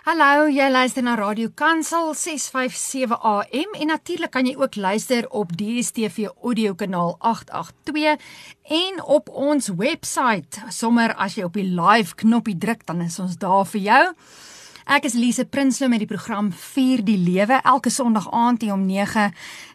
Hallo, jy luister na Radio Kansel 657 AM en natuurlik kan jy ook luister op DStv audio kanaal 882 en op ons webwerf. Sommer as jy op die live knoppie druk, dan is ons daar vir jou. Ek is Lise Prinsloo met die program Vier die Lewe elke Sondag aand hier om 9.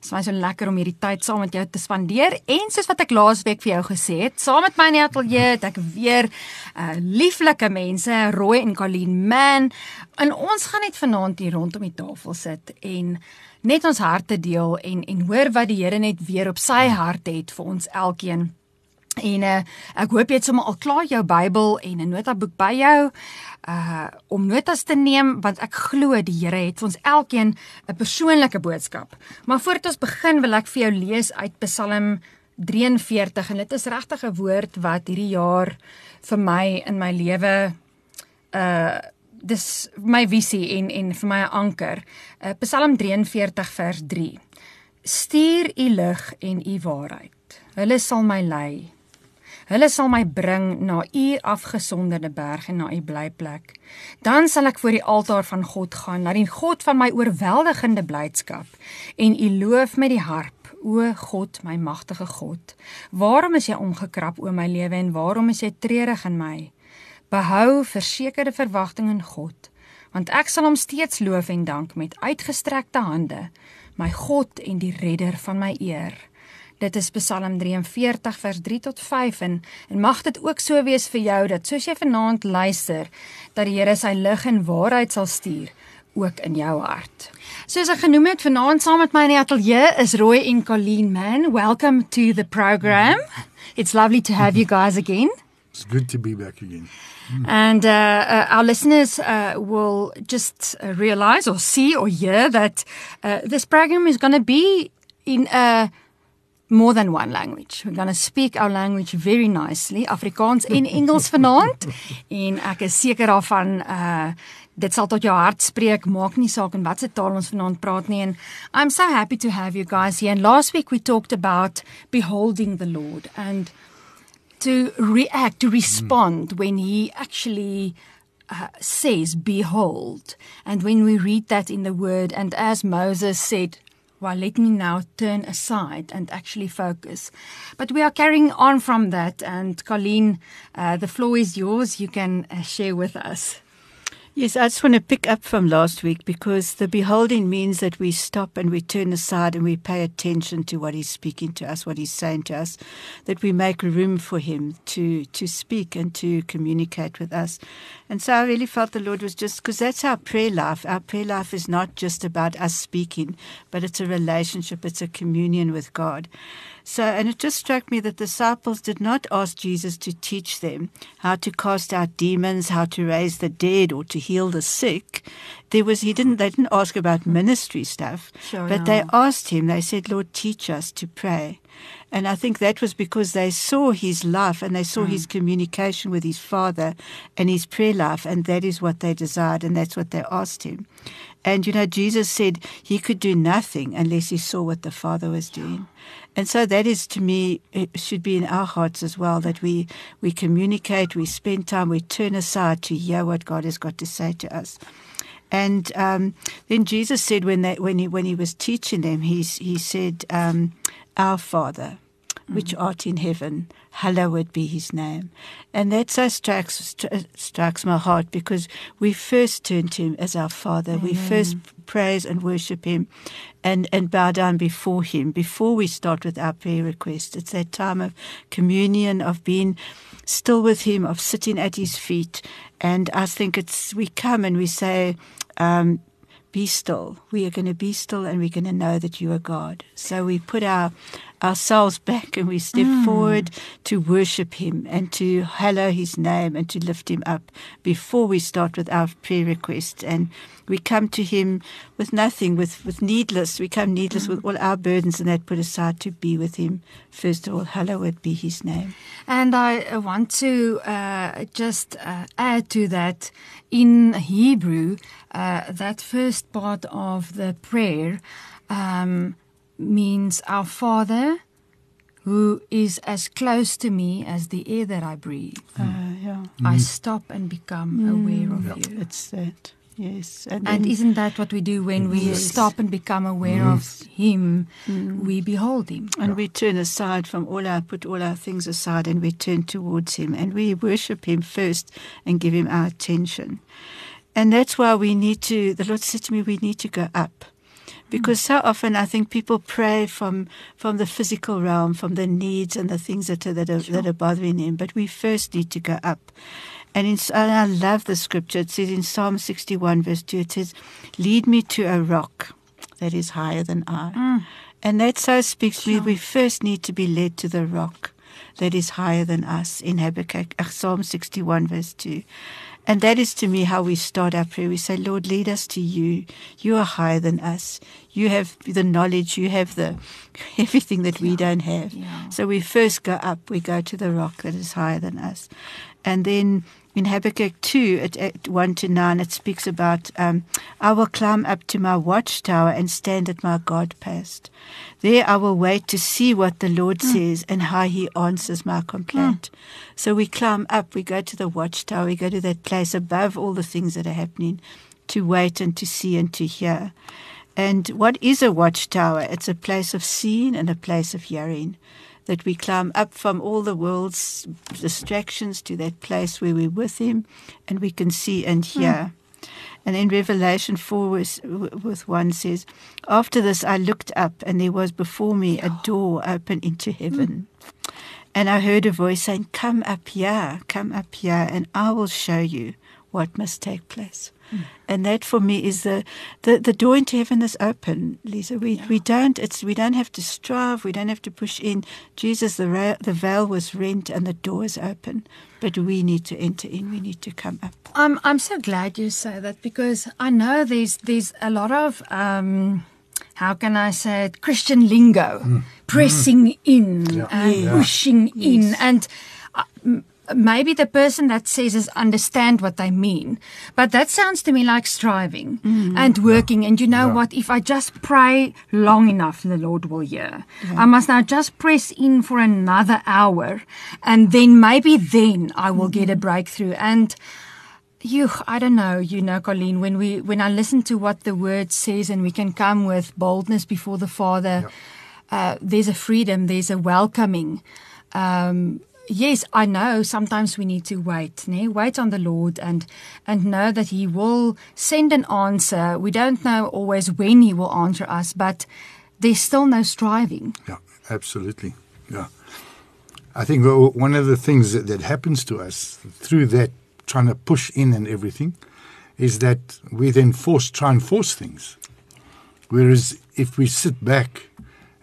Dit is so lekker om hierdie tyd saam met jou te spandeer en soos wat ek laasweek vir jou gesê het, saam met my in die ateljee het ek weer uh lieflike mense, Roy en Colleen Man. En ons gaan net vanaand hier rondom die tafel sit en net ons harte deel en en hoor wat die Here net weer op sy hart het vir ons elkeen. En uh, ek hoop jy het sommer al klaar jou Bybel en 'n notaboek by jou uh om notas te neem want ek glo die Here het vir ons elkeen 'n persoonlike boodskap. Maar voordat ons begin wil ek vir jou lees uit Psalm 43 en dit is regtig 'n woord wat hierdie jaar vir my in my lewe uh dis my visie en en vir my 'n anker. Uh, Psalm 43 vers 3. Stuur u lig en u waarheid. Hulle sal my lei Hulle sal my bring na u afgesonderde berg en na u blyplek. Dan sal ek voor die altaar van God gaan, na die God van my oorweldigende blydskap en u loof met die harp. O God, my magtige God, waarom is jy omgekrap o my lewe en waarom is jy treurig in my? Behou versekerde verwagting in God, want ek sal hom steeds loof en dank met uitgestrekte hande, my God en die redder van my eer. Dit is Psalm 43 vers 3 tot 5 en en mag dit ook so wees vir jou dat soos jy vanaand luister dat die Here sy lig en waarheid sal stuur ook in jou hart. Soos ek genoem het vanaand saam met my in die ateljee is Roy en Colleen Man. Welcome to the program. It's lovely to have you guys again. It's good to be back again. And uh, uh, our listeners uh, will just uh, realize or see or hear that uh, this program is going to be in a more than one language. We're going to speak our language very nicely, Afrikaans en Engels vanaand. en ek is seker daarvan uh dit sal tot jou hart spreek, maak nie saak in watter taal ons vanaand praat nie. And I'm so happy to have you guys here. And last week we talked about beholding the Lord and to react, to respond mm. when he actually uh, says behold. And when we read that in the word and as Moses said well, let me now turn aside and actually focus. But we are carrying on from that. And Colleen, uh, the floor is yours. You can uh, share with us. Yes, I just want to pick up from last week because the beholding means that we stop and we turn aside and we pay attention to what he's speaking to us, what he's saying to us, that we make room for him to, to speak and to communicate with us. And so I really felt the Lord was just because that's our prayer life. Our prayer life is not just about us speaking, but it's a relationship, it's a communion with God. So, and it just struck me that the disciples did not ask Jesus to teach them how to cast out demons, how to raise the dead, or to heal the sick. There was he didn't they didn't ask about ministry stuff, sure, but no. they asked him. They said, "Lord, teach us to pray." And I think that was because they saw his life and they saw mm. his communication with his father and his prayer life, and that is what they desired, and that's what they asked him. And you know, Jesus said he could do nothing unless he saw what the Father was doing. And so that is to me, it should be in our hearts as well that we, we communicate, we spend time, we turn aside to hear what God has got to say to us. And um, then Jesus said when, they, when, he, when he was teaching them, he, he said, um, Our Father which mm. art in heaven, hallowed be his name. And that so strikes, strikes my heart because we first turn to him as our Father. Amen. We first praise and worship him and, and bow down before him before we start with our prayer request. It's that time of communion, of being still with him, of sitting at his feet. And I think it's, we come and we say, um, be still. We are going to be still and we're going to know that you are God. So we put our ourselves back and we step mm. forward to worship Him and to hallow His name and to lift Him up before we start with our prayer requests. And we come to Him with nothing, with, with needless. We come needless mm. with all our burdens and that put aside to be with Him. First of all, hallowed be His name. And I want to uh, just uh, add to that in Hebrew, uh, that first part of the prayer. Um, means our Father who is as close to me as the air that I breathe. Uh, yeah. I stop and become mm. aware of yeah. you. It's that. Yes. And then- isn't that what we do when we Yes. stop and become aware of Him? We behold Him. And we turn aside from all our, put all our things aside and we turn towards Him and we worship Him first and give Him our attention. And that's why we need to, the Lord said to me, we need to go up. Because so often I think people pray from, from the physical realm, from the needs and the things that are, that are, that are bothering them. But we first need to go up. And, in, and I love the scripture. It says in Psalm 61, verse 2, it says, Lead me to a rock that is higher than I. And that so speaks to me. We first need to be led to the rock that is higher than us in Habakkuk, uh, Psalm 61, verse 2. And that is to me how we start our prayer. We say, Lord, lead us to you. You are higher than us. You have the knowledge. You have the everything that we don't have. Yeah. So we first go up. We go to the rock that is higher than us. And then in Habakkuk 2, at, at 1 to 9, it speaks about, um, I will climb up to my watchtower and stand at my guard post. There I will wait to see what the Lord says and how he answers my complaint. So we climb up, we go to the watchtower, we go to that place above all the things that are happening to wait and to see and to hear. And what is a watchtower? It's a place of seeing and a place of hearing. That we climb up from all the world's distractions to that place where we're with Him and we can see and hmm. hear. And in Revelation 4, verse, with 1 says, After this I looked up, and there was before me a door open into hmm. heaven. And I heard a voice saying, Come up here, come up here, and I will show you what must take place. And that for me is the, the, the door into heaven is open, Lisa. We we don't it's we don't have to strive, we don't have to push in. Jesus, the ra- the veil was rent and the door is open, but we need to enter in. We need to come up. I'm I'm so glad you say that because I know there's there's a lot of um how can I say it Christian lingo pressing in Yeah. and Yes. pushing in and uh, m- maybe the person that says is understand what they mean but that sounds to me like striving and working. And you know Yeah. what? If I just pray long enough the Lord will hear. I must now just press in for another hour and then maybe then I will get a breakthrough. And you i don't know you know colleen when we when i listen to what the word says and we can come with boldness before the father uh, there's a freedom there's a welcoming um yes i know sometimes we need to wait ne? wait on the lord and and know that he will send an answer we don't know always when he will answer us but there's still no striving Yeah, absolutely. Yeah. I think one of the things that, that happens to us through that trying to push in and everything is that we then force try and force things. Whereas if we sit back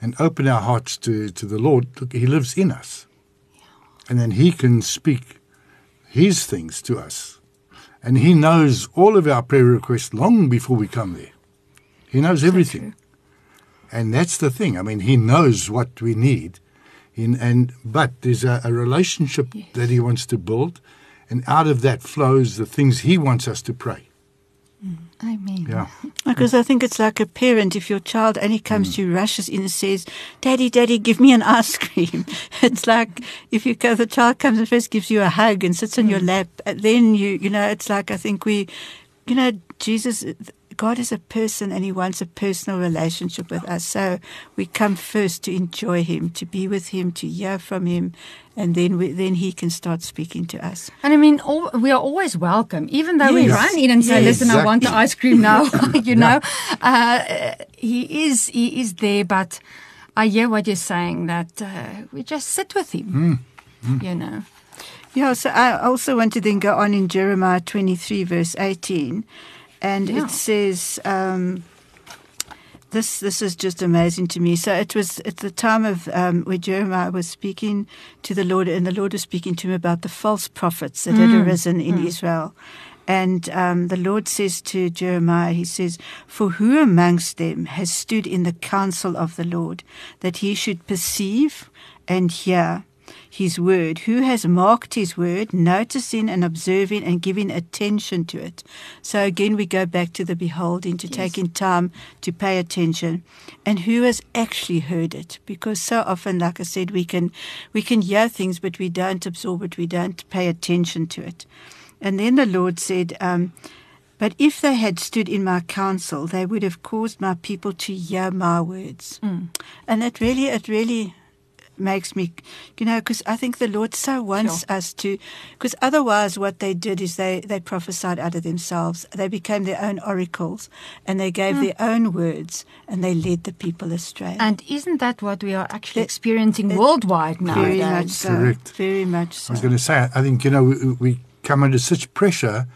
and open our hearts to, to the Lord, look, He lives in us. And then He can speak His things to us. And He knows all of our prayer requests long before we come there. He knows everything. And that's the thing. I mean, he knows what we need, in, and but there's a, a relationship Yes. that he wants to build, and out of that flows the things he wants us to pray. Amen Yeah, Because I think it's like a parent. If your child only comes mm. to you, rushes in and says, "Daddy, Daddy, give me an ice cream," it's like if you go, the child comes and first gives you a hug and sits on your mm. lap, and then you, you know, it's like I think we, you know, Jesus. God is a person and He wants a personal relationship with us. So we come first to enjoy Him, to be with Him, to hear from Him, and then we, then He can start speaking to us. And I mean, all, we are always welcome, even though we Yes. run in and say, Yes. "Listen, I want the ice cream now." you know, uh, he is he is there, but I hear what you're saying that uh, we just sit with him. You know, Yeah, so I also want to then go on in Jeremiah 23, verse 18. And Yeah. it says, um, this this is just amazing to me. So it was at the time of um, where Jeremiah was speaking to the Lord, and the Lord was speaking to him about the false prophets that had arisen in Israel. And um, the Lord says to Jeremiah, He says, For who amongst them has stood in the counsel of the Lord, that he should perceive and hear his word? Who has marked his word, noticing and observing and giving attention to it? So again, we go back to the beholding, to taking time to pay attention. And who has actually heard it? Because so often, like I said, we can, we can hear things, but we don't absorb it, we don't pay attention to it. And then the Lord said, um, But if they had stood in my counsel, they would have caused my people to hear my words. And it really, it really makes me, you know, because I think the Lord so wants Sure. us to, because otherwise what they did is they, they prophesied out of themselves. They became their own oracles and they gave hmm. their own words and they led the people astray. And isn't that what we are actually It- experiencing it- worldwide now? very nowadays? much so. Correct. Very much so. I was going to say, I think, you know, we, we come under such pressure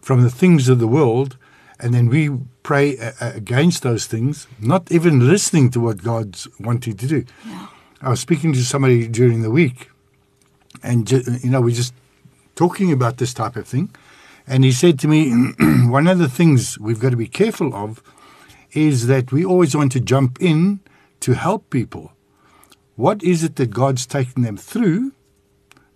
from the things of the world, and then we pray against those things, not even listening to what God's wanting to do. Yeah. I was speaking to somebody during the week, and you know, we're just talking about this type of thing, and he said to me, one of the things we've got to be careful of is that we always want to jump in to help people. What is it that God's taking them through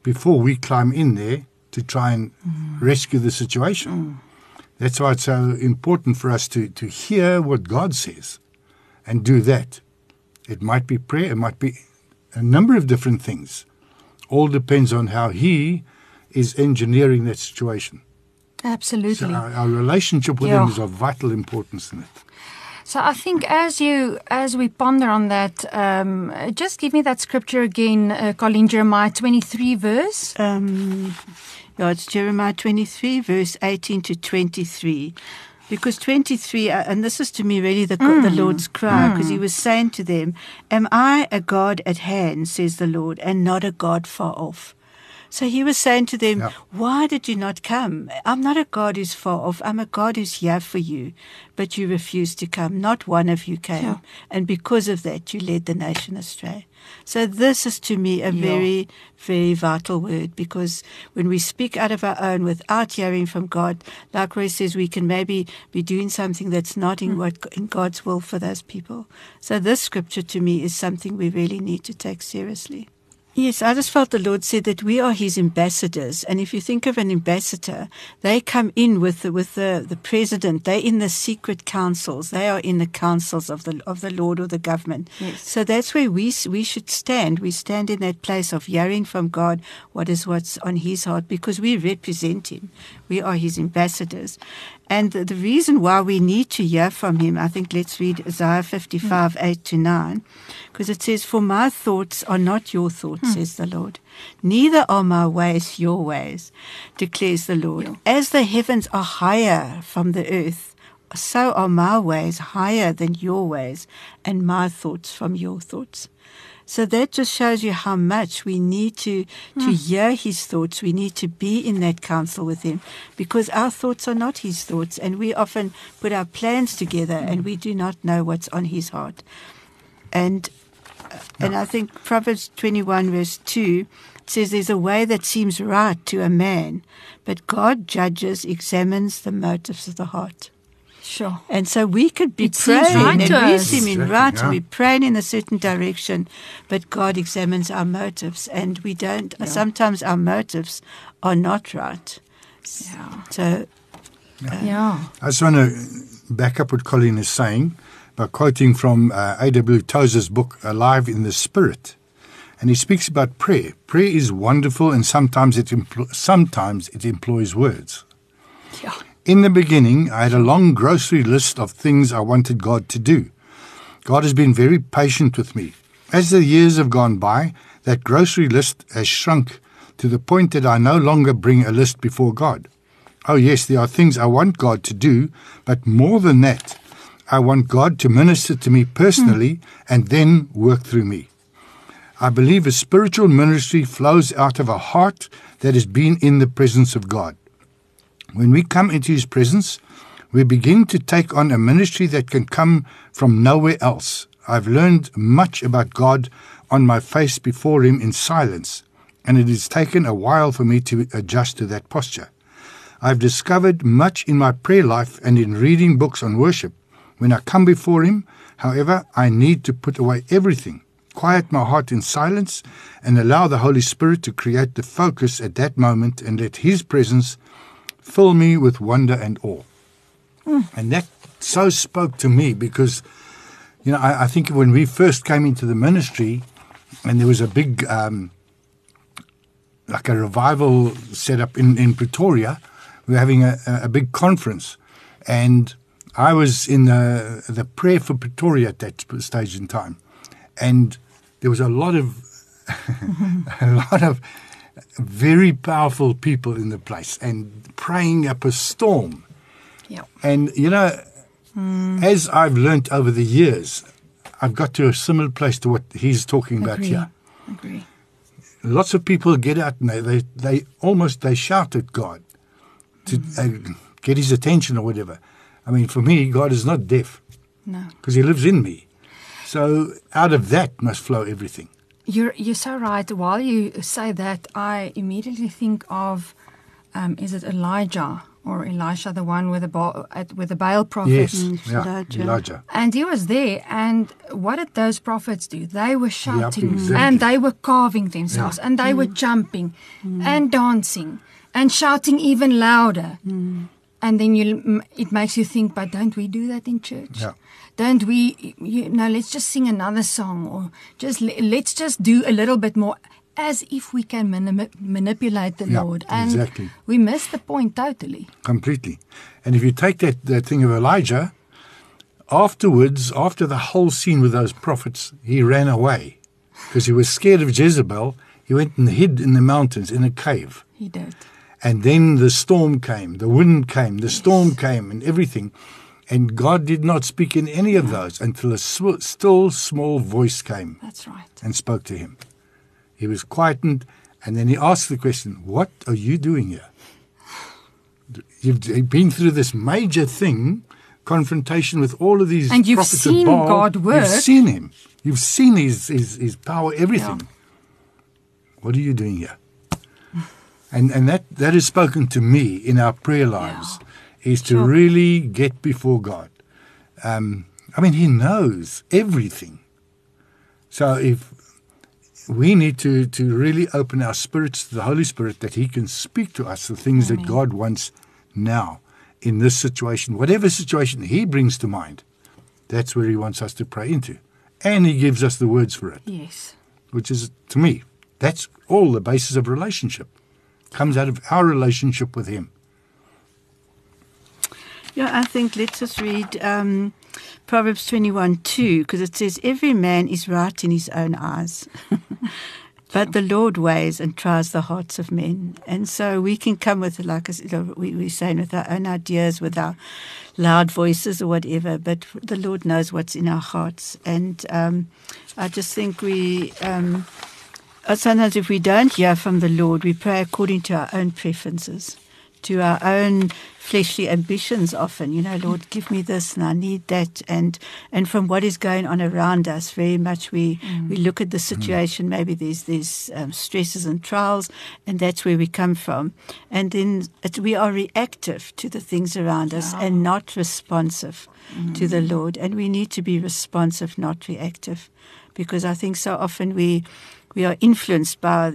before we climb in there to try and mm. rescue the situation? Mm. That's why it's so important for us to, to hear what God says and do that. It might be prayer, it might be a number of different things. All depends on how He is engineering that situation. Absolutely. So our, our relationship with Yeah. Him is of vital importance in it. So I think as you as we ponder on that, um, just give me that scripture again, uh, Colin Jeremiah twenty three verse. Um, yeah, it's Jeremiah 23, verse 18 to 23. Because 23, uh, and this is to me really the, the Lord's cry, because he was saying to them, Am I a God at hand, says the Lord, and not a God far off? So he was saying to them, Yeah. Why did you not come? I'm not a God who's far off. I'm a God who's here for you. But you refused to come. Not one of you came. Yeah. And because of that, you led the nation astray. So this is to me a Yeah. very, very vital word because when we speak out of our own without hearing from God, like Roy says, we can maybe be doing something that's not in hmm. what in God's will for those people. So this scripture to me is something we really need to take seriously. Yes, I just felt the Lord said that we are His ambassadors, and if you think of an ambassador, they come in with the, with the, the president. They're in the secret councils. They are in the councils of the of the Lord or the government. Yes. So that's where we we should stand. We stand in that place of hearing from God what is what's on His heart because we represent Him. We are His ambassadors, and the, the reason why we need to hear from Him, I think, let's read Isaiah fifty-five eight to nine, because it says, "For my thoughts are not your thoughts," Mm. says the Lord. Neither are my ways your ways, declares the Lord. As the heavens are higher from the earth, so are my ways higher than your ways, and my thoughts from your thoughts. So that just shows you how much we need to to mm. hear his thoughts. We need to be in that council with him because our thoughts are not his thoughts and we often put our plans together and mm. we do not know what's on his heart. And and I think Proverbs 21 verse 2 says there's a way that seems right to a man, but God judges, examines the motives of the heart. Sure. And so we could be It seems praying right and we us. seem in right yeah. and we're praying in a certain direction, but God examines our motives and we don't, sometimes our motives are not right. Yeah. So, uh, Yeah. I just want to back up what Colleen is saying by quoting from uh, A.W. Tozer's book, Alive in the Spirit. And he speaks about prayer. Prayer is wonderful, and sometimes it, empl- sometimes it employs words. Yeah. In the beginning, I had a long grocery list of things I wanted God to do. God has been very patient with me. As the years have gone by, that grocery list has shrunk to the point that I no longer bring a list before God. Oh, yes, there are things I want God to do, but more than that, I want God to minister to me personally hmm. and then work through me. I believe a spiritual ministry flows out of a heart that has been in the presence of God. When we come into His presence, we begin to take on a ministry that can come from nowhere else. I've learned much about God on my face before Him in silence, and it has taken a while for me to adjust to that posture. I've discovered much in my prayer life and in reading books on worship. When I come before Him, however, I need to put away everything, quiet my heart in silence, and allow the Holy Spirit to create the focus at that moment and let His presence fill me with wonder and awe. And that so spoke to me because, you know, I, I think when we first came into the ministry and there was a big, um, like a revival set up in, in Pretoria, we were having a a big conference. And I was in the, the prayer for Pretoria at that stage in time. And there was a lot of a lot of very powerful people in the place and praying up a storm. Ja. And you know, as I've learnt over the years, I've got to a similar place to what he's talking about here. Agree. Lots of people get out and they they, they almost they shout at God to uh, get his attention or whatever. I mean, for me, God is not deaf No. because He lives in me. So out of that must flow everything. You're you're so right. While you say that, I immediately think of, um, is it Elijah or Elisha, the one with the ba- at, with the Baal prophet? Yes, Mm, yeah, Elijah. Elijah. And he was there, and what did those prophets do? They were shouting, exactly. and they were carving themselves, and they were jumping, and dancing, and shouting even louder. And then you, it makes you think, but don't we do that in church? Yeah. Don't we? You know, let's just sing another song, or just let's just do a little bit more, as if we can manip- manipulate the Yeah, Lord. And exactly. we miss the point totally. completely. And if you take that, that thing of Elijah, afterwards, after the whole scene with those prophets, he ran away because he was scared of Jezebel. He went and hid in the mountains in a cave. He did. And then the storm came, the wind came, the storm came, and everything. And God did not speak in any of those until a sw- still small voice came That's right. and spoke to him. He was quietened, and then he asked the question, What are you doing here? You've been through this major thing, confrontation with all of these And you've prophets seen of Baal. God work. You've seen him. You've seen his, his, his power, everything. What are you doing here? And, and that, that is spoken to me in our prayer lives, is to Sure. really get before God. Um, I mean, He knows everything. So if we need to, to really open our spirits to the Holy Spirit that He can speak to us the things that God wants now in this situation, whatever situation He brings to mind, that's where He wants us to pray into. And He gives us the words for it, Yes. which is, to me, that's all the basis of relationship. Comes out of our relationship with Him. Yeah, I think let's just read um, Proverbs 21 2, because it says, Every man is right in his own eyes. But the Lord weighs and tries the hearts of men. And so we can come with, like we, we're saying, with our own ideas, with our loud voices or whatever, but the Lord knows what's in our hearts. And um, I just think we, um, sometimes if we don't hear from the Lord, we pray according to our own preferences, to our own fleshly ambitions often. You know, Lord, give me this and I need that. And and from what is going on around us, very much we, we mm. look at the situation, mm. maybe there's, there's um, stresses and trials, and that's where we come from. And then it, we are reactive to the things around us and not responsive to the mm. Lord. And we need to be responsive, not reactive because I think so often we we are influenced by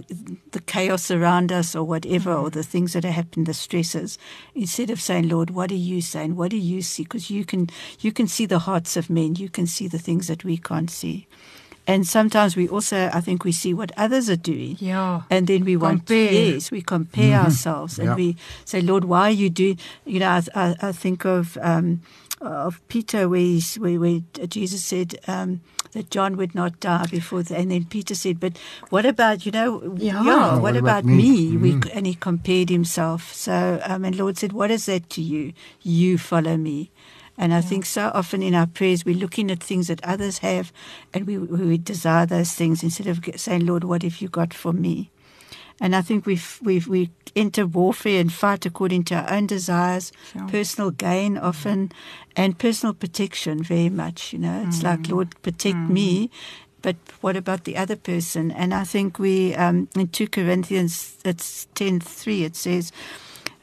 the chaos around us or whatever, or the things that are happening, the stresses. Instead of saying, "Lord, what are you saying? What do you see?" Because you can you can see the hearts of men, you can see the things that we can't see, and sometimes we also, I think, we see what others are doing. Yeah. And then we want, Compare. yes, we compare ourselves, and Yeah. we say, Lord, why are you doing? You know, I, I, I think of um, of Peter, where, he's, where, where Jesus said um, that John would not die before, the, and then Peter said, "But what about you know? Yeah. what, What about, about me?" me? We, and he compared himself. So, um, and Lord said, "What is that to you? You follow me." And I think so often in our prayers, we're looking at things that others have and we, we desire those things instead of saying, Lord, what have you got for me? And I think we've, we've, we enter warfare and fight according to our own desires, Sure. personal gain often, and personal protection very much. You know, it's like, Lord, protect me. But what about the other person? And I think we, um, in 2 Corinthians, it's 10 3, it says,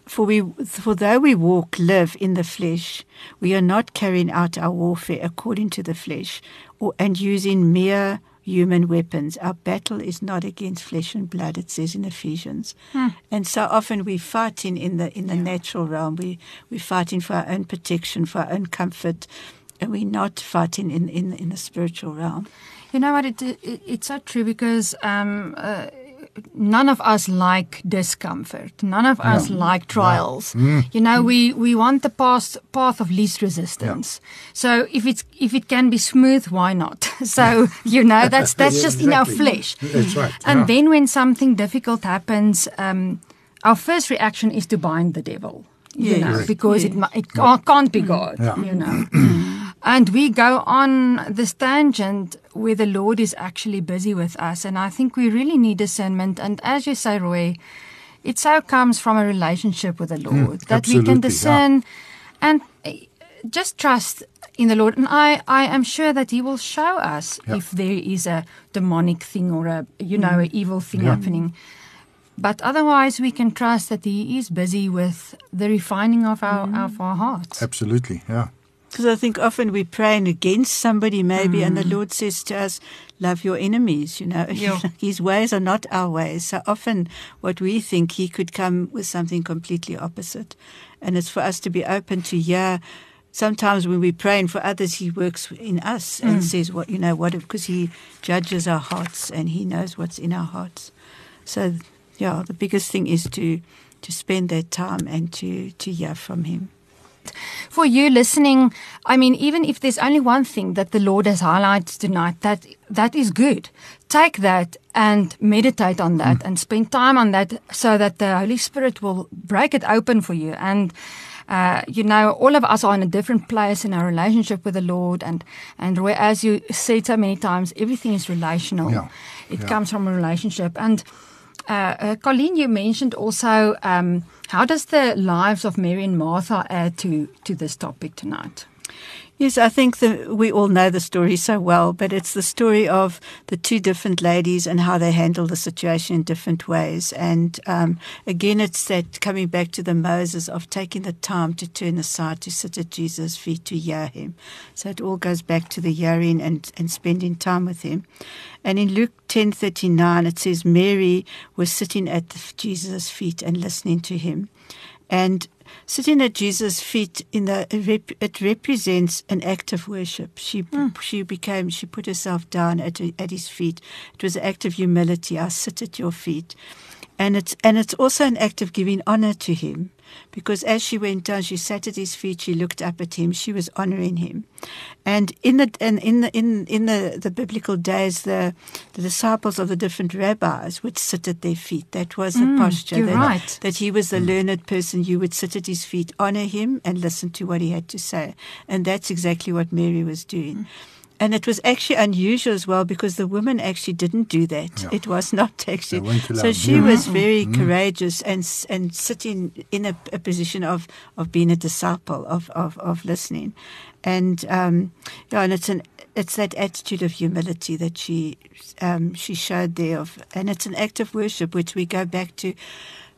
for we, for though we walk, live in the flesh, we are not carrying out our warfare according to the flesh, or and using mere human weapons. Our battle is not against flesh and blood. It says in Ephesians, and so often we're fighting in the in the natural realm. We we're fighting for our own protection, for our own comfort, and we're not fighting in in in the spiritual realm. You know what? It, it it's so true because um, uh, none of us like discomfort. None of us like trials. Mm. You know, we we want the path path of least resistance. So if it's if it can be smooth, why not? So you know, that's that's Yeah, just in our flesh. That's right. And yeah. then when something difficult happens, um, our first reaction is to bind the devil. You Yes. know, because it it can't, can't be mm. God. Yeah. You know. Mm. And we go on this tangent where the Lord is actually busy with us. And I think we really need discernment. And as you say, Roy, it so comes from a relationship with the hmm, Lord that we can absolutely, yeah. discern and uh, just trust in the Lord. And I, I am sure that He will show us Yeah. if there is a demonic thing or a, you know, an hmm. evil thing Yeah. happening. But otherwise, we can trust that He is busy with the refining of our, hmm. of our hearts. Absolutely. Yeah. Because I think often we're praying against somebody, maybe, and the Mm. Lord says to us, Love your enemies, you know. Yeah. His ways are not our ways. So often what we think, He could come with something completely opposite. And it's for us to be open to hear. Sometimes when we're praying for others, He works in us Mm. and says, What, you know, what, because He judges our hearts and He knows what's in our hearts. So, yeah, the biggest thing is to. To spend that time and to, to hear from him. For you listening, I mean, even if there's only one thing that the Lord has highlighted tonight, that that is good. Take that and meditate on that and spend time on that so that the Holy Spirit will break it open for you. And uh, you know, all of us are in a different place in our relationship with the Lord, and and Roy, as you said so many times, everything is relational. Yeah. It Yeah. comes from a relationship. And uh, uh, Colleen, you mentioned also um, how does the lives of Mary and Martha add to to this topic tonight? Yes, I think that we all know the story so well, but it's the story of the two different ladies and how they handle the situation in different ways. And um, again, it's that coming back to the Moses of taking the time to turn aside to sit at Jesus' feet to hear him. So it all goes back to the hearing and, and spending time with him. And in Luke ten thirty nine, it says Mary was sitting at Jesus' feet and listening to him. And sitting at Jesus' feet in the rep- it represents an act of worship. She hmm. she became she put herself down at at his feet. It was an act of humility. I sit at your feet, and it's and it's also an act of giving honor to him, because as she went down, she sat at his feet. She looked up at him. She was honoring him, and in the and in the in in the, the biblical days, the the disciples of the different rabbis would sit at their feet. That was the mm, posture. you're that, right. that he was the mm. learned person. You would sit at his feet, honor him, and listen to what he had to say. And that's exactly what Mary was doing. Mm. And it was actually unusual as well because the woman actually didn't do that. Yeah. It was not actually. So allowed. she Yeah. was very courageous and and sitting in a, a position of, of being a disciple of, of, of listening, and um, yeah, and it's an it's that attitude of humility that she um, she showed there of, and it's an act of worship which we go back to,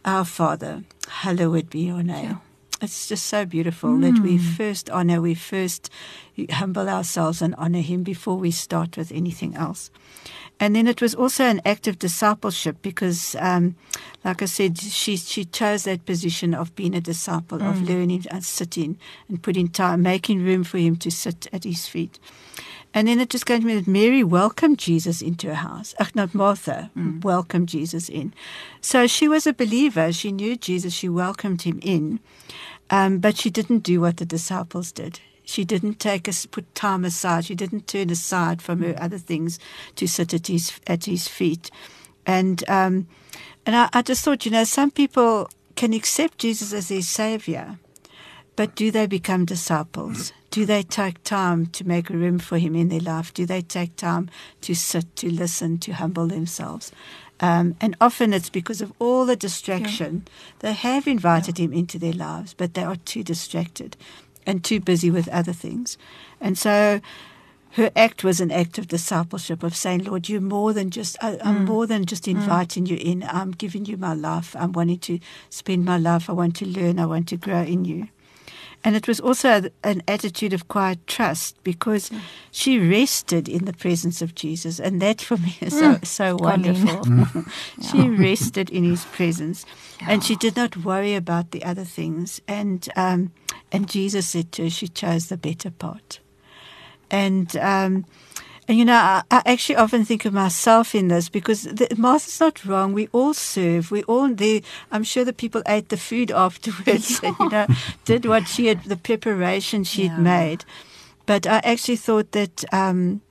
our Father, hallowed be your name. It's just so beautiful that we hmm. first honor, we first humble ourselves and honor Him before we start with anything else. And then it was also an act of discipleship because, um, like I said, she she chose that position of being a disciple, of hmm. learning and sitting and putting time, making room for him to sit at his feet. And then it just came to me that Mary welcomed Jesus into her house. Ach, not Martha, hmm. welcomed Jesus in. So she was a believer. She knew Jesus. She welcomed him in. Um, but she didn't do what the disciples did. She didn't take us put time aside. She didn't turn aside from her other things to sit at his at his feet. And um, and I, I just thought, you know, some people can accept Jesus as their savior, but do they become disciples? Do they take time to make room for him in their life? Do they take time to sit, to listen, to humble themselves? Um, and often it's because of all the distraction. They have invited him into their lives, but they are too distracted and too busy with other things. And so her act was an act of discipleship of saying, Lord, you're more than just, I, I'm mm. more than just mm. inviting you in. I'm giving you my life. I'm wanting to spend my life. I want to learn. I want to grow in you. And it was also an attitude of quiet trust because she rested in the presence of Jesus. And that for me is so, so Colleen. wonderful. she rested in his presence and she did not worry about the other things. And, um, and Jesus said to her, she chose the better part. And, um, And you know, I, I actually often think of myself in this because the, Martha's not wrong. We all serve. We all there. I'm sure the people ate the food afterwards and you know did what she had, the preparation she'd Yeah. made. But I actually thought that. Um,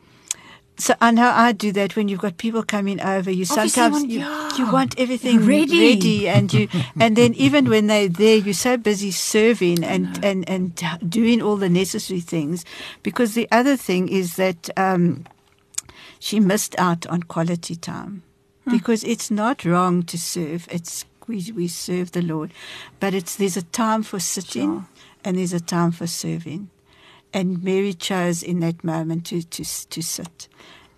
so I know I do that when you've got people coming over. You Obviously sometimes want- you, you want everything Ready. ready, and you and then even when they're there, you're so busy serving and and and doing all the necessary things. Because the other thing is that um, she missed out on quality time because it's not wrong to serve. It's we we serve the Lord, but it's there's a time for sitting Sure. and there's a time for serving, and Mary chose in that moment to to to sit.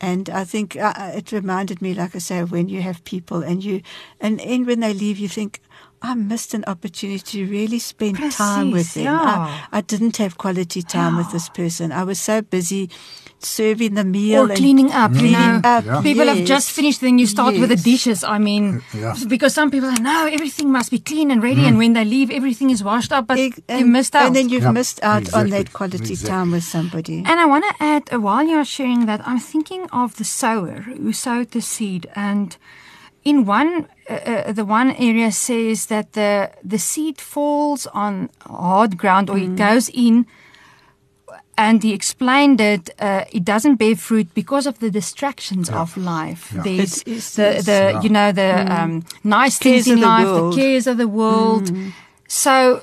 And I think uh, uh, it reminded me, like I say, when you have people and you, and, and when they leave, you think, I missed an opportunity to really spend time with them. yeah. I, I didn't have quality time with this person. I was so busy serving the meal Or cleaning up, you cleaning know. up. Yeah. People have just finished, then you start with the dishes. I mean, Yeah. because some people say, no, everything must be clean and ready, and when they leave, everything is washed up, but Ex- you missed out. And then you've Yeah, missed out on exactly, that quality exactly. time with somebody. And I want to add, uh, while you're sharing that, I'm thinking of the sower who sowed the seed. And in one, uh, uh, the one area says that the, the seed falls on hard ground or it goes in. And he explained that uh, it doesn't bear fruit because of the distractions of life. Yeah. There's It is, the, the Yeah. you know, the um, nice Cares things in of the life, world. the cares of the world. So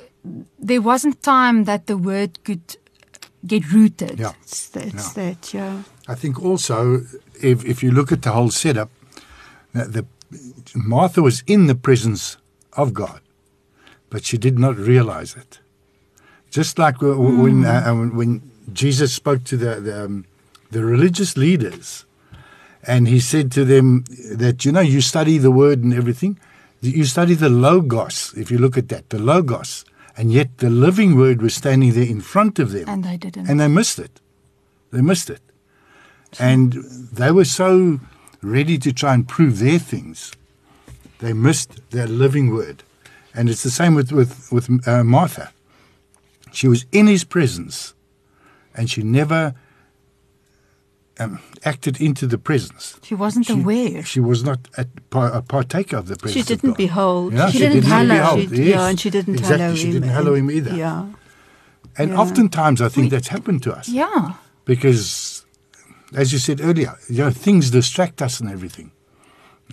there wasn't time that the word could get rooted. Yeah. It's, that's that, yeah. I think also, if, if you look at the whole setup, that the Martha was in the presence of God, but she did not realize it. Just like w- w- when uh, uh, when Jesus spoke to the the, um, the religious leaders, and he said to them that you know you study the word and everything, you study the logos. If you look at that, the logos, and yet the living word was standing there in front of them, And they didn't. and they missed it. They missed it. And they were so ready to try and prove their things, they missed their living word. And it's the same with, with, with uh, Martha. She was in his presence, and she never um, acted into the presence. she wasn't She, aware. she was not a, a partaker of the presence. She didn't behold. Yeah, She didn't hallow. behold. She- Yes. Yeah, and she didn't exactly. hallow She him. didn't hallow him either. Yeah. And Yeah. oftentimes, I think that's happened to us. Yeah. because, as you said earlier, you know, things distract us and everything,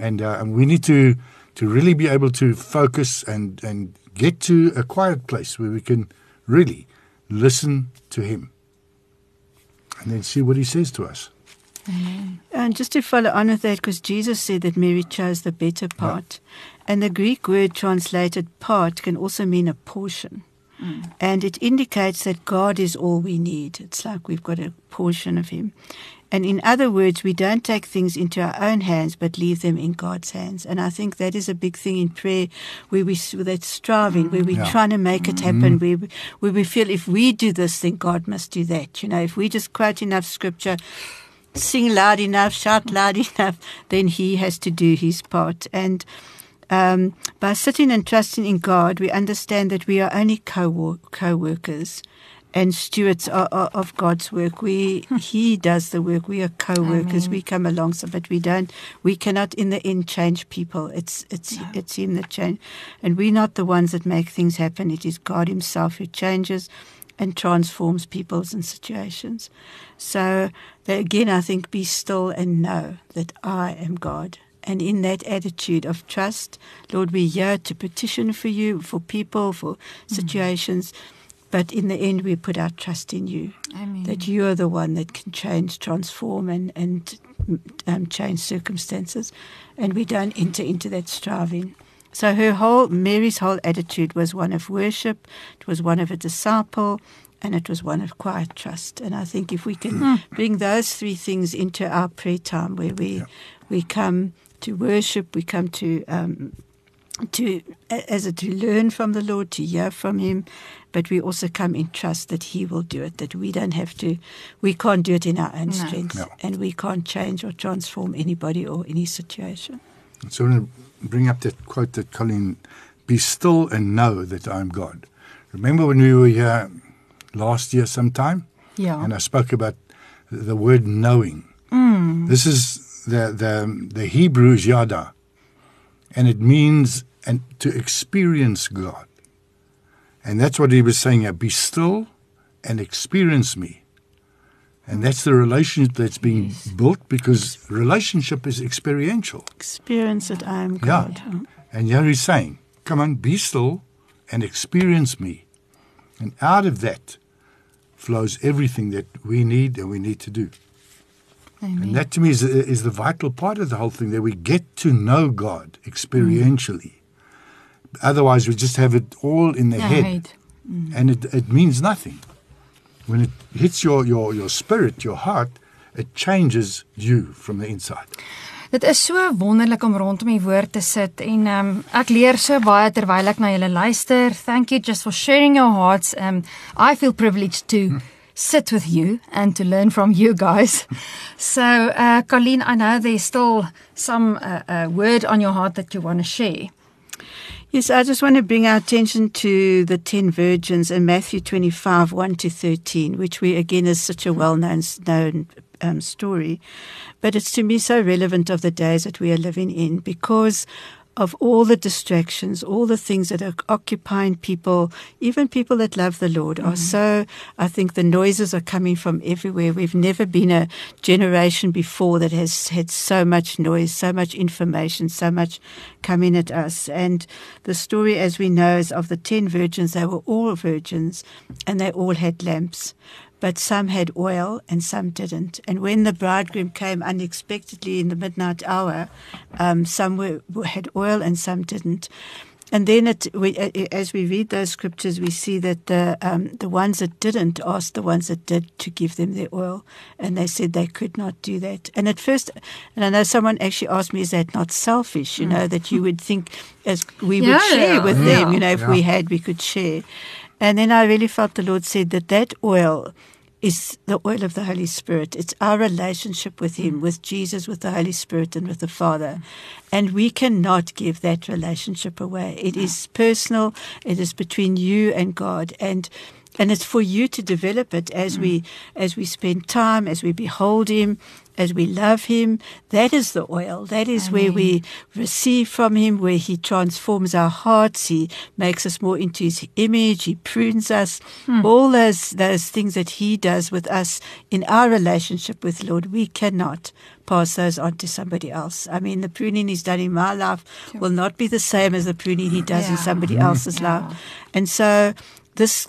and, uh, and we need to to really be able to focus and and get to a quiet place where we can really listen to Him, and then see what He says to us. And just to follow on with that, because Jesus said that Mary chose the better part. And the Greek word translated part can also mean a portion. Mm. And it indicates that God is all we need. It's like we've got a portion of Him. And in other words, we don't take things into our own hands, but leave them in God's hands. And I think that is a big thing in prayer, where we that striving, where we're Yeah. trying to make it happen, where we, where we feel if we do this, then God must do that. You know, if we just quote enough scripture, sing loud enough, shout loud enough, then he has to do his part. And um, by sitting and trusting in God, we understand that we are only co co-workers and stewards of, God's work. We hmm. He does the work. We are co-workers. We come alongside, but we don't. We cannot, in the end, change people. It's it's it's Him that change, and we're not the ones that make things happen. It is God Himself who changes and transforms peoples and situations. So again, I think, be still and know that I am God. And in that attitude of trust, Lord, we're here to petition for you, for people, for hmm. situations. But in the end, we put our trust in you. Amen. That you are the one that can change, transform, and, and um, change circumstances. And we don't enter into that striving. So her whole, Mary's whole attitude was one of worship, it was one of a disciple, and it was one of quiet trust. And I think if we can bring those three things into our prayer time, where we we come to worship, we come to um, to as a, to learn from the Lord, to hear from Him, but we also come in trust that He will do it. That we don't have to, we can't do it in our own No. strength, No. and we can't change or transform anybody or any situation. So I'm going to bring up that quote that Colin, be still and know that I am God. Remember when we were here last year sometime? Yeah. And I spoke about the word knowing. Mm. This is the, the, the Hebrew yada, and it means and to experience God. And that's what he was saying here be still and experience me. And that's the relationship that's being Yes. built because relationship is experiential. Experience that I am God. Yeah. And here he's saying, Come on, be still and experience me. And out of that flows everything that we need and we need to do. Amen. And that to me is, is the vital part of the whole thing that we get to know God mm. experientially. Otherwise, we just have it all in the Ja, head het. and it, it means nothing. When it hits your, your, your spirit, your heart, it changes you from the inside. Dit is so wonderlik om rondom die woord te sit en um, ek leer so baie terwyl ek na julle luister. Thank you just for sharing your hearts. Um I feel privileged to sit with you and to learn from you guys. So, uh Colleen, I know there's still some uh, uh, word on your heart that you want to share. Yes, I just want to bring our attention to the 10 virgins in Matthew 25, 1 to 13, which we, again, is such a well known known um, story. But it's to me so relevant of the days that we are living in because of all the distractions, all the things that are occupying people, even people that love the Lord, are mm-hmm. so, I think the noises are coming from everywhere. We've never been a generation before that has had so much noise, so much information, so much coming at us. And the story, as we know, is of the ten virgins. They were all virgins and they all had lamps. But some had oil and some didn't. And when the bridegroom came unexpectedly in the midnight hour, um, some were, had oil and some didn't. And then, it, we, as we read those scriptures, we see that the um, the ones that didn't asked the ones that did to give them their oil, and they said they could not do that. And at first, and I know someone actually asked me, "Is that not selfish?" You know, that you would think as we Yeah, would share yeah, with yeah. them. You know, if we had, we could share. And then I really felt the Lord said that that oil is the oil of the Holy Spirit. It's our relationship with Him, with Jesus, with the Holy Spirit, and with the Father. And we cannot give that relationship away. It is personal, it is between you and God. And and it's for you to develop it as we mm. as we spend time, as we behold him, as we love him. That is the oil. That is where we receive from him, where he transforms our hearts, he makes us more into his image, he prunes us. Hmm. All those those things that he does with us in our relationship with Lord, we cannot pass those on to somebody else. I mean, the pruning he's done in my life will not be the same as the pruning he does in Yeah. somebody mm. else's Yeah. life. And so this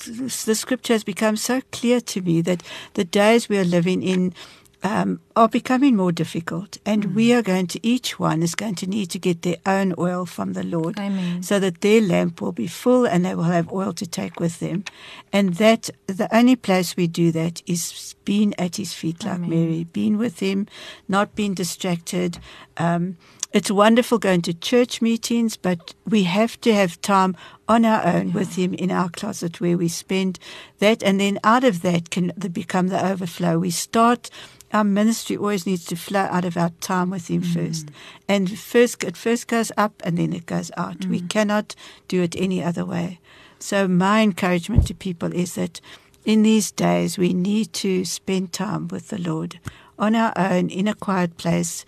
the scripture has become so clear to me that the days we are living in um, are becoming more difficult, and we are going to each one is going to need to get their own oil from the Lord, Amen. so that their lamp will be full and they will have oil to take with them, and that the only place we do that is being at His feet like Amen. Mary, being with Him, not being distracted. Um, it's wonderful going to church meetings, but we have to have time on our own with Him in our closet where we spend that, and then out of that can become the overflow. We start. Our ministry always needs to flow out of our time with Him first, mm. and first it first goes up and then it goes out. We mm. cannot do it any other way. So my encouragement to people is that in these days we need to spend time with the Lord on our own in a quiet place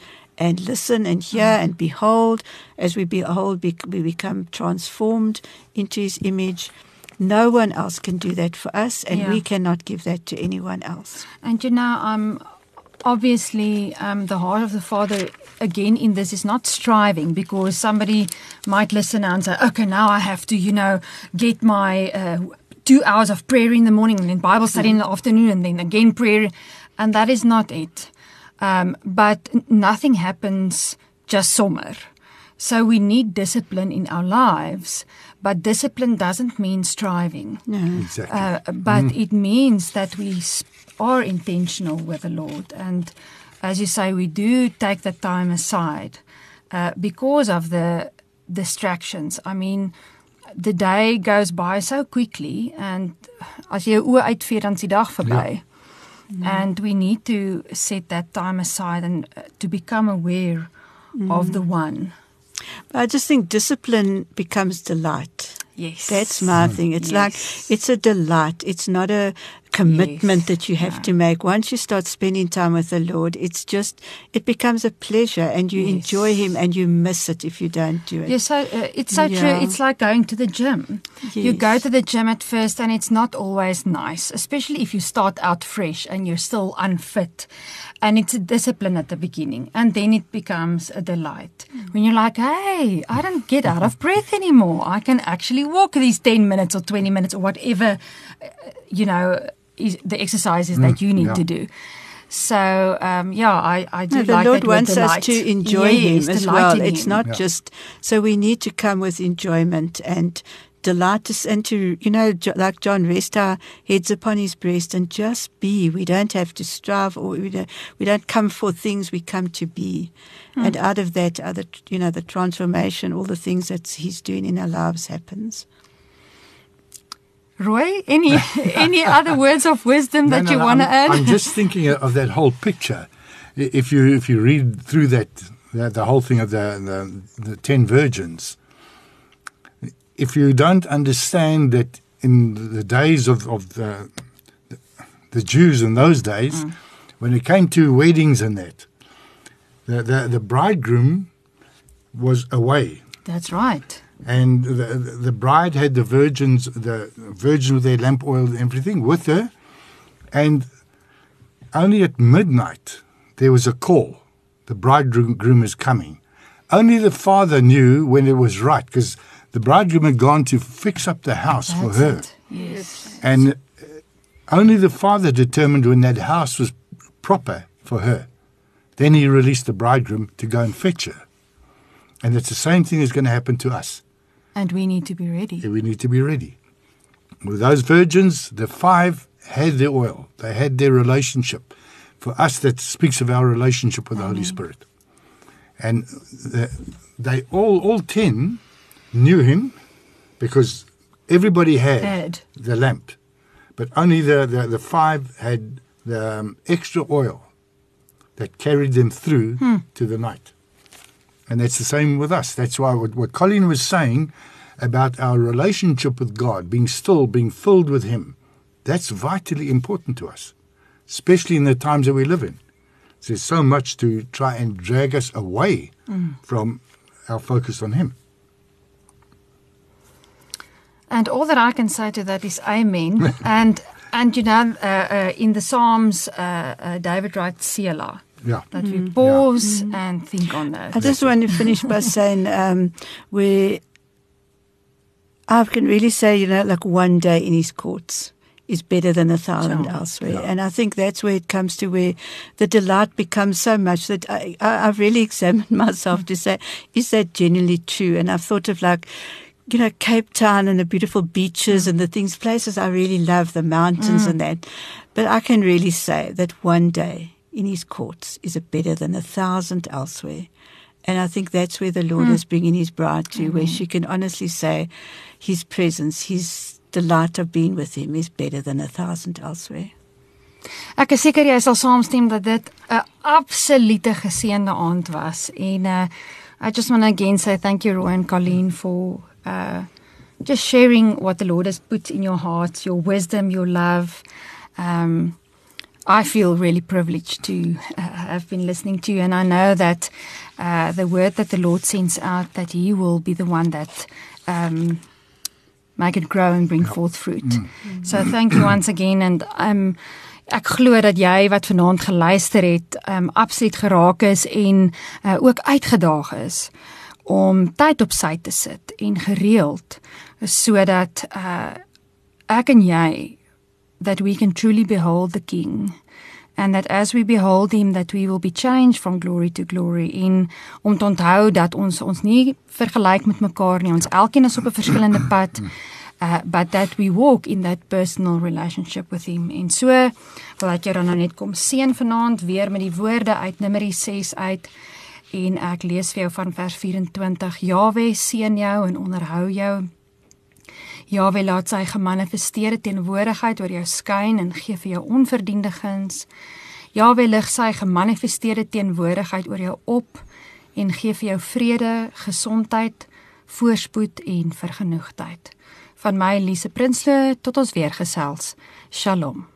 and listen and hear and behold as we behold we become transformed into his image no one else can do that for us and Yeah. we cannot give that to anyone else And you know, um, obviously, um, the heart of the Father, again, in this is not striving because somebody might listen and say, okay, now I have to, you know, get my uh, two hours of prayer in the morning and then Bible study in the afternoon and then again prayer. And that is not it. Um, but nothing happens just sommer. So we need discipline in our lives, but discipline doesn't mean striving. no Exactly. Uh, but it means that we are intentional with the Lord. And as you say, we do take the time aside uh, because of the distractions. I mean, the day goes by so quickly, and as jy oë uitvee dan is die dag verby. Mm. And we need to set that time aside and uh, to become aware of the mm. one. i just think discipline becomes delight Yes. That's my mm. thing. It's like it's a delight. It's not a commitment Yes. that you have Yeah. to make. Once you start spending time with the Lord, it's just it becomes a pleasure, and you Yes. enjoy Him, and you miss it if you don't do it. Yes, so uh, it's so Yeah. true. It's like going to the gym. You go to the gym at first, and it's not always nice, especially if you start out fresh and you're still unfit. And it's a discipline at the beginning, and then it becomes a delight. When you're like, hey, I don't get out of breath anymore. I can actually walk these 10 minutes or 20 minutes or whatever, uh, you know, the exercises that you need yeah. to do. So, um, yeah, I, I do No, the like Lord that with wants delight. us to enjoy yes, Him as well. It's Him. not Yeah. just so we need to come with enjoyment and delight us and to you know like John rest our heads upon His breast and just be. We don't have to strive or we don't we don't come for things. We come to be, and out of that, other you know the transformation, all the things that He's doing in our lives happens. Roy, any any other words of wisdom No, that no, you no, want to add? I'm just thinking of that whole picture. If you if you read through that the, the whole thing of the, the the ten virgins, if you don't understand that in the days of of the the, Jews in those days, mm. when it came to weddings and that, the the, the bridegroom was away That's right. And the, the bride had the virgins, the virgin with their lamp oil and everything with her, and only at midnight there was a call. The bridegroom is coming. Only the father knew when it was right, because the bridegroom had gone to fix up the house for her, it. Yes. and uh, only the father determined when that house was proper for her. Then he released the bridegroom to go and fetch her. And it's the same thing is going to happen to us. And we need to be ready. we need to be ready. With those virgins, the five had their oil, they had their relationship. For us, that speaks of our relationship with the Holy Spirit. And the, they all, all ten knew him because everybody had Had. the lamp, but only the, the, the five had the um, extra oil that carried them through to the night. And that's the same with us. That's why what, what Colleen was saying about our relationship with God, being still, being filled with Him, that's vitally important to us, especially in the times that we live in. There's so much to try and drag us away from our focus on Him. And all that I can say to that is amen. and and you know, uh, uh, in the Psalms, uh, uh, David writes Selah. Yeah. That we mm. pause mm. and think on that. I just want to finish by saying um, where I can really say, you know, like one day in his courts is better than a thousand Sure. elsewhere. And I think that's where it comes to where the delight becomes so much that I, I, I've really examined myself to say, is that genuinely true? And I've thought of like, you know, Cape Town and the beautiful beaches and the mm. things, places I really love, the mountains and that. But I can really say that one day in his courts is a better than a thousand elsewhere. And I think that's where the Lord is bringing his bride to, where she can honestly say his presence, his delight of being with him is better than a thousand elsewhere. Ek is seker jy sal saamstem dat dit 'n absolute geseënde aand was en uh I just want to again say thank you Roy and Colleen for uh just sharing what the Lord has put in your hearts, your wisdom, your love. Um I feel really privileged to uh, have been listening to you and I know that uh the word that the Lord sends out that he will be the one that um make it grow and bring forth fruit. So thank you once again and um ek glo dat jy wat vanaand geluister het, um absoluut geraak is en uh, ook uitgedaag is om tyd op sy te sit en gereeld sodat uh ek en jy that we can truly behold the king and that as we behold him that we will be changed from glory to glory. En om te onthou dat ons ons nie vergelyk met mekaar nie. Ons elkeen is op 'n verskillende pad uh, but that we walk in that personal relationship with him. En so wil ek jou dan nou net kom seën vanaand weer met die woorde uit Numeri 6 uit. En ek lees vir jou van vers 24 Jawe seën jou en onderhou jou Jawe laat sy gemanifesteerde teenwoordigheid oor jou skyn en gee vir jou onverdiende guns. Jawe lig sy gemanifesteerde teenwoordigheid oor jou op en gee vir jou vrede, gesondheid, voorspoed en vergenoegdheid. Van my Elise Prinsloo tot ons weer gesels. Shalom.